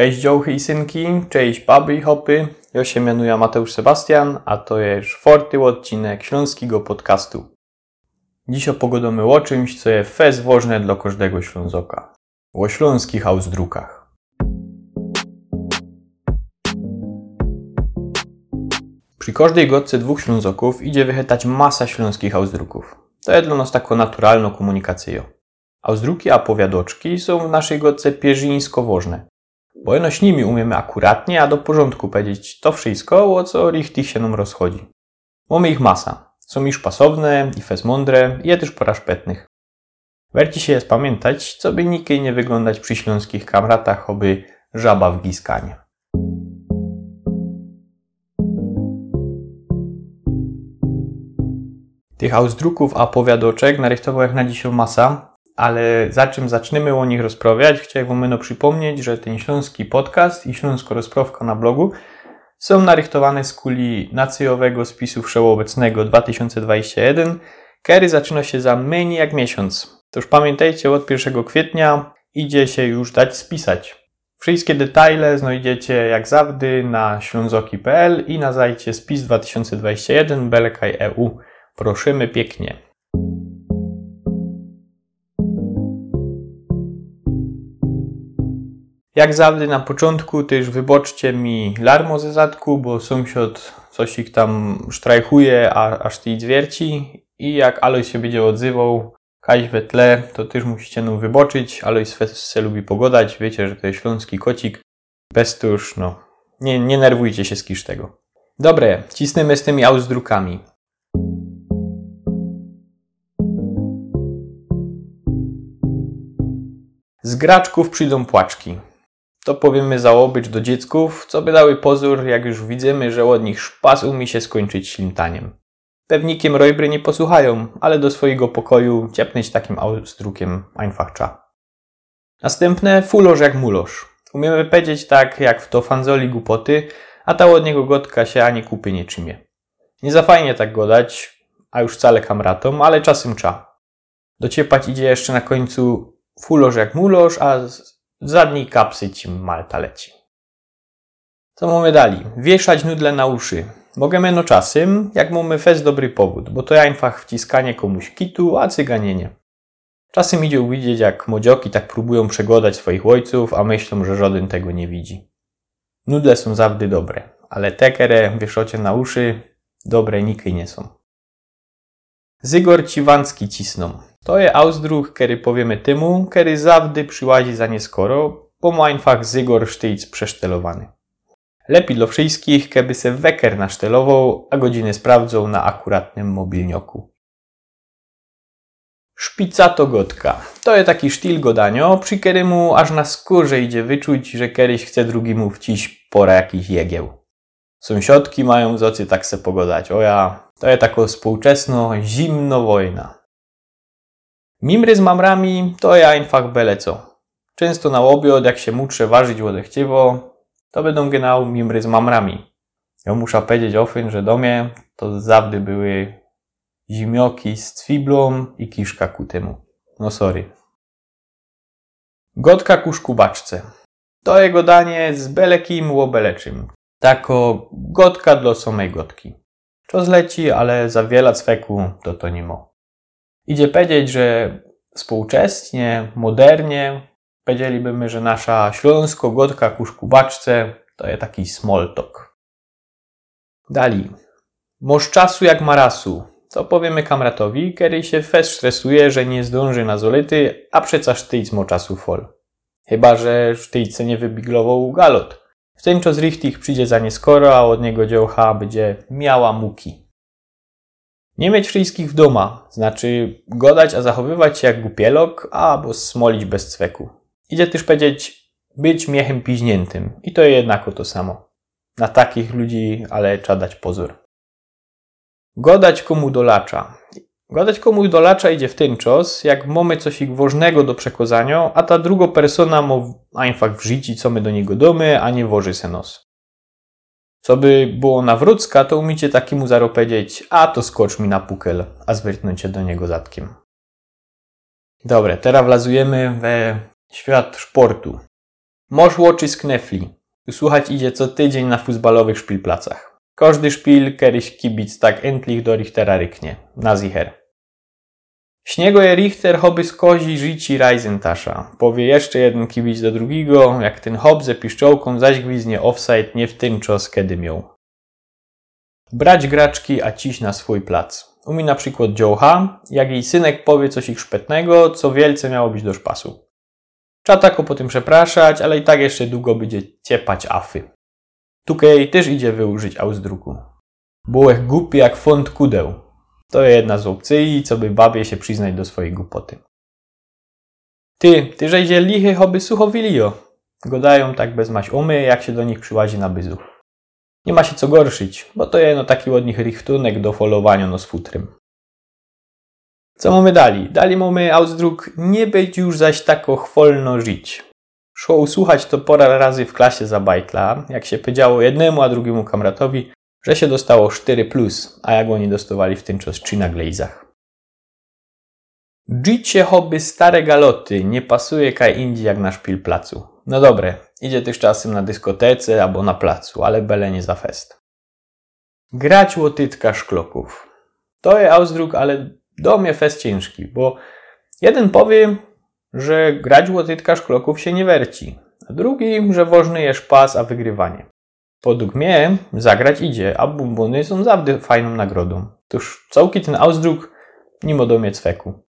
Cześć dziołchy i synki, cześć baby i hopy. Ja się mianuję Mateusz Sebastian, a to jest czwarty odcinek śląskiego podcastu. Dziś opogodomy o czymś, co jest fez ważne dla każdego Ślązoka. O śląskich auzdrukach. Przy każdej godce dwóch Ślązoków idzie wychytać masa śląskich auzdruków. To jest dla nas tako naturalno komunikacyjo. Auzdruki a powiadoczki są w naszej godce pierzyńsko ważne. Bo eno z nimi umiemy akuratnie, a do porządku powiedzieć to wszystko, o co richtich się nam rozchodzi. Mamy ich masa. Są już pasowne i fez mądre, i je też poraszpetnych. Werci się jest pamiętać, co by nikiej nie wyglądać przy śląskich kamratach, oby żaba w giskanie. Tych auzdruków a powiadoczek narychtował jak na dzisiaj masa, ale za czym zaczniemy o nich rozprawiać, chciałbym no przypomnieć, że ten śląski podcast i śląsko rozprawka na blogu są narychtowane z kuli nacjowego spisu wszechobecnego 2021, który zaczyna się za mniej jak miesiąc. To już pamiętajcie, od 1 kwietnia idzie się już dać spisać. Wszystkie detale znajdziecie jak zawdy na ślązoki.pl i na zajcie spis 2021 belekaj EU. Prosimy pięknie. Jak zawsze na początku też wyboczcie mi larmo ze zadku, bo sąsiad coś ich tam sztrajchuje, a, aż ty zwierci. I jak Alois się będzie odzywał, kaś we tle, to też musicie nam wyboczyć. Alois se lubi pogodać, wiecie, że to jest śląski kocik. Bez to no, nie, nie nerwujcie się z kisz tego. Dobre, cisnemy z tymi auzdrukami. Z graczków przyjdą płaczki to powiemy zaobyć do dziecków, co by dały pozór, jak już widzimy, że od nich szpas umie się skończyć ślintaniem. Pewnikiem rojbry nie posłuchają, ale do swojego pokoju ciepnąć takim austrukiem einfach cza. Następne fuloż jak muloż. Umiemy powiedzieć tak, jak w to fanzoli głupoty, a ta od niego gotka się ani kupy nie czymie. Nie za fajnie tak godać, a już wcale kamratom, ale czasem cza. Dociepać idzie jeszcze na końcu fuloż jak muloż, a Zadnij kapsy ci Malta leci. Co mamy dali? Wieszać nudle na uszy. Możemy no czasem, jak mamy fez dobry powód, bo to einfach wciskanie komuś kitu, a cyganie nie. Czasem idzie uwidzieć, jak młodzioki tak próbują przegodać swoich ojców, a myślą, że żaden tego nie widzi. Nudle są zawdy dobre, ale tekere, wieszocie na uszy, dobre niky nie są. Zygor Ciwanski cisną. To je Ausdruch, kiedy powiemy tymu, kiedy zawdy przyłazi za nieskoro, bo ma einfach Zygor sztyjc przesztelowany. Lepiej dla wszystkich, keby se weker nasztelował, a godziny sprawdzą na akuratnym mobilnioku. Szpica to gotka. To jest taki sztil godanio, przy któremu aż na skórze idzie wyczuć, że kiedyś chce drugiemu wciś pora jakiś jegieł. Sąsiadki mają z ocy tak se pogodać. O ja, to jest tako współczesno, zimno wojna. Mimry z mamrami to ja einfach byle co. Często na obiad, jak się muszę ważyć łodechciewo, to będą genau mimry z mamrami. Ja muszę powiedzieć ofyn, że do mnie to zawdy były zimioki z cwiblą i kiszka ku temu. No sorry. Gotka ku szkubaczce. To jego danie z belekim łobeleczym. Tako gotka dla samej gotki. Czas leci, ale za wiele cweku to to nie mo. Idzie powiedzieć, że współczesnie, modernie powiedzielibyśmy, że nasza śląsko-gotka ku szkubaczce to jest taki small talk. Dali. Moż czasu jak marasu. Co powiemy kamratowi, kiedy się fest stresuje, że nie zdąży na zolity, a przeca sztyjc mo czasu fol. Chyba, że sztyjce nie wybiglował galot. W tym czas Richtich przyjdzie za nieskoro, a od niego dziołcha będzie miała muki. Nie mieć wszystkich w doma, znaczy godać, a zachowywać się jak głupielok, albo smolić bez cweku. Idzie też powiedzieć być miechem piźniętym i to jednako to samo. Na takich ludzi, ale trzeba dać pozór. Godać komu dolacza. Godać komu dolacza idzie w ten czas, jak mamy coś ich ważnego do przekozania, a ta druga persona ma einfach w życiu, co my do niego domy, a nie woży se nos. Co by było nawrócka, to umiecie takiemu zaro powiedzieć, a to skocz mi na pukel, a zwyrtnąć do niego zatkiem. Dobre, teraz wlazujemy we świat sportu. Moż łoczy z knefli. Słuchać idzie co tydzień na futbalowych szpilplacach. Każdy szpil, kiedyś kibic tak endlich do Richtera ryknie. Na zicher. Śniego je Richter hoby z kozi życi Reisentasza. Powie jeszcze jeden kibic do drugiego, jak ten hob ze piszczołką zaś gwiznie offside nie w tym czas, kiedy miał. Brać graczki, a ciś na swój plac. Umi na przykład dziołcha, jak jej synek powie coś ich szpetnego, co wielce miało być do szpasu. Trzeba tako po tym przepraszać, ale i tak jeszcze długo będzie ciepać afy. Tukej też idzie wyużyć ausdruku. Bułek głupi jak font kudeł. To jedna z opcji, co by babie się przyznać do swojej głupoty. Ty, ty żejdzie lichy choby suchowilio. Godają tak bez maś umy, jak się do nich przyłazi na byzu. Nie ma się co gorszyć, bo to jedno taki od nich richtunek do folowania no z futrym. Co mamy dali? Dali mamy Ausdruck nie być już zaś tako chwolno żyć. Szło usłuchać to pora razy w klasie za bajtla, jak się powiedziało jednemu, a drugiemu kamratowi, że się dostało 4+, a jak oni dostawali w ten czas 3 na glejzach. Życie hobby stare galoty nie pasuje kaj indziej jak na szpil placu. No dobre, idzie też czasem na dyskotece albo na placu, ale bele nie za fest. Grać łotytka szkloków. To jest Ausdruck, ale do mnie fest ciężki, bo jeden powie, że grać łotytka szkloków się nie werci, a drugi, że ważny jest pas, a wygrywanie. Podług mnie zagrać idzie, a bumbuny są zawsze fajną nagrodą. Toż całki ten Ausdruck nie do mnie cweku.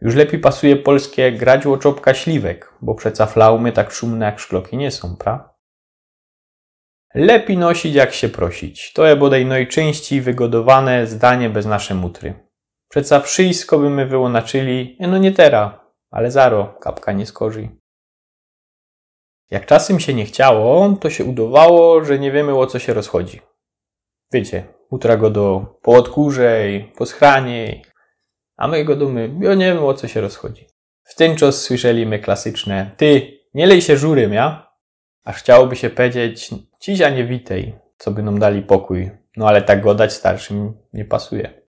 Już lepiej pasuje polskie grać łoczopka śliwek, bo przeca flaumy tak szumne jak szkloki nie są, pra? Lepiej nosić jak się prosić. To jest bodaj najczęściej wygodowane zdanie bez nasze mutry. Przeca wszystko by my wyłonaczyli, no nie tera, ale zaro, kapka nie skorzy. Jak czasem się nie chciało, to się udawało, że nie wiemy o co się rozchodzi. Wiecie, utra go do poodkurzej, poschraniej, a my go dumy, ja nie wiem o co się rozchodzi. W ten czas słyszeliśmy klasyczne ty, nie lej się żurym, ja? Aż chciałoby się powiedzieć, cizia nie witej, co by nam dali pokój. No ale tak go dać starszym nie pasuje.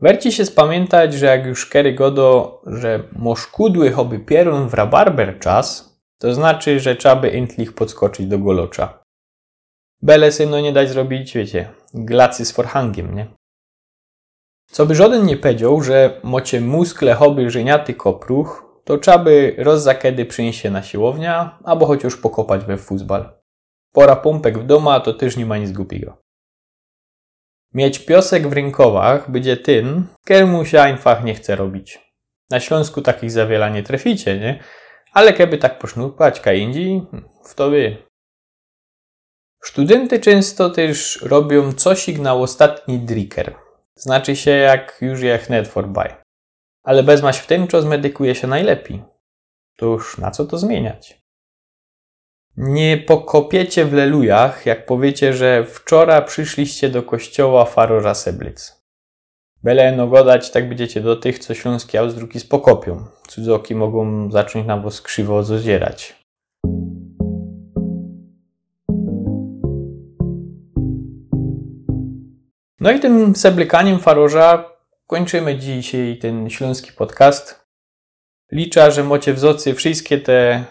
Werci się spamiętać, że jak już kery godo, że moszkudły choby pierun w rabarber czas, to znaczy, że trzeba by intlich podskoczyć do golocza. Bele no nie dać zrobić, wiecie, glacy z forhangiem, nie? Co by żaden nie powiedział, że mocie muskle choby żeniaty kopruch, to trzeba by roz za kiedy przynieść się na siłownia, albo chociaż pokopać we fuzbal. Pora pompek w doma to też nie ma nic głupiego. Mieć piosek w rękowach będzie tym, mu się einfach nie chce robić. Na Śląsku takich za wiele nie traficie, nie? Ale keby tak posznupać kaindzi, w to wy. Studenty często też robią coś na ostatni dricker. Znaczy się jak już je net for buy. Ale bezmaś w tym czas medykuje się najlepiej. To już na co to zmieniać? Nie pokopiecie w lelujach, jak powiecie, że wczoraj przyszliście do kościoła Farora Seblic. Bele no godać, tak będziecie do tych, co śląskie auzdruki spokopią. Cudzoki mogą zacząć na was krzywo zozierać. No i tym seblykaniem Farorza kończymy dzisiaj ten śląski podcast. Liczę, że macie wzocy wszystkie te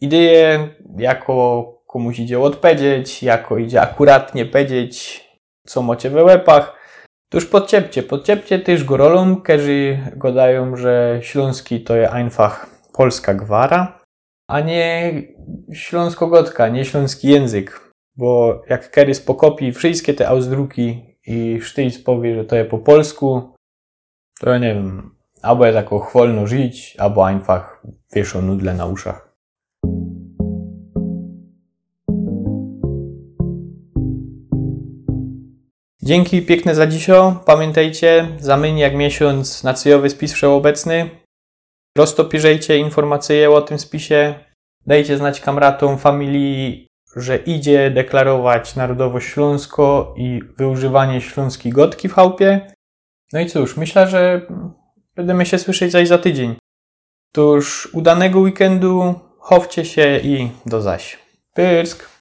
idee, jako komuś idzie odpowiedzieć, jako idzie akuratnie powiedzieć, co macie we łepach. To już podciepcie, podciepcie też gorolom, którzy godają, że śląski to jest einfach polska gwara, a nie śląsko-gotka, nie śląski język. Bo jak Kerys pokopi wszystkie te ausdruki i Sztyjc powie, że to jest po polsku, to ja nie wiem, albo jest jako chwolno żyć, albo einfach wieszą nudle na uszach. Dzięki piękne za dzisio. Pamiętajcie, zamieni jak miesiąc na cyjowy spis wszechobecny. Roztopirzejcie informacje o tym spisie. Dajcie znać kamratom, familii, że idzie deklarować narodowość śląsko i wyużywanie śląskiej gotki w chałupie. No i cóż, myślę, że będziemy się słyszeć zaś za tydzień. Tuż udanego weekendu, chowcie się i do zaś. Pyrsk!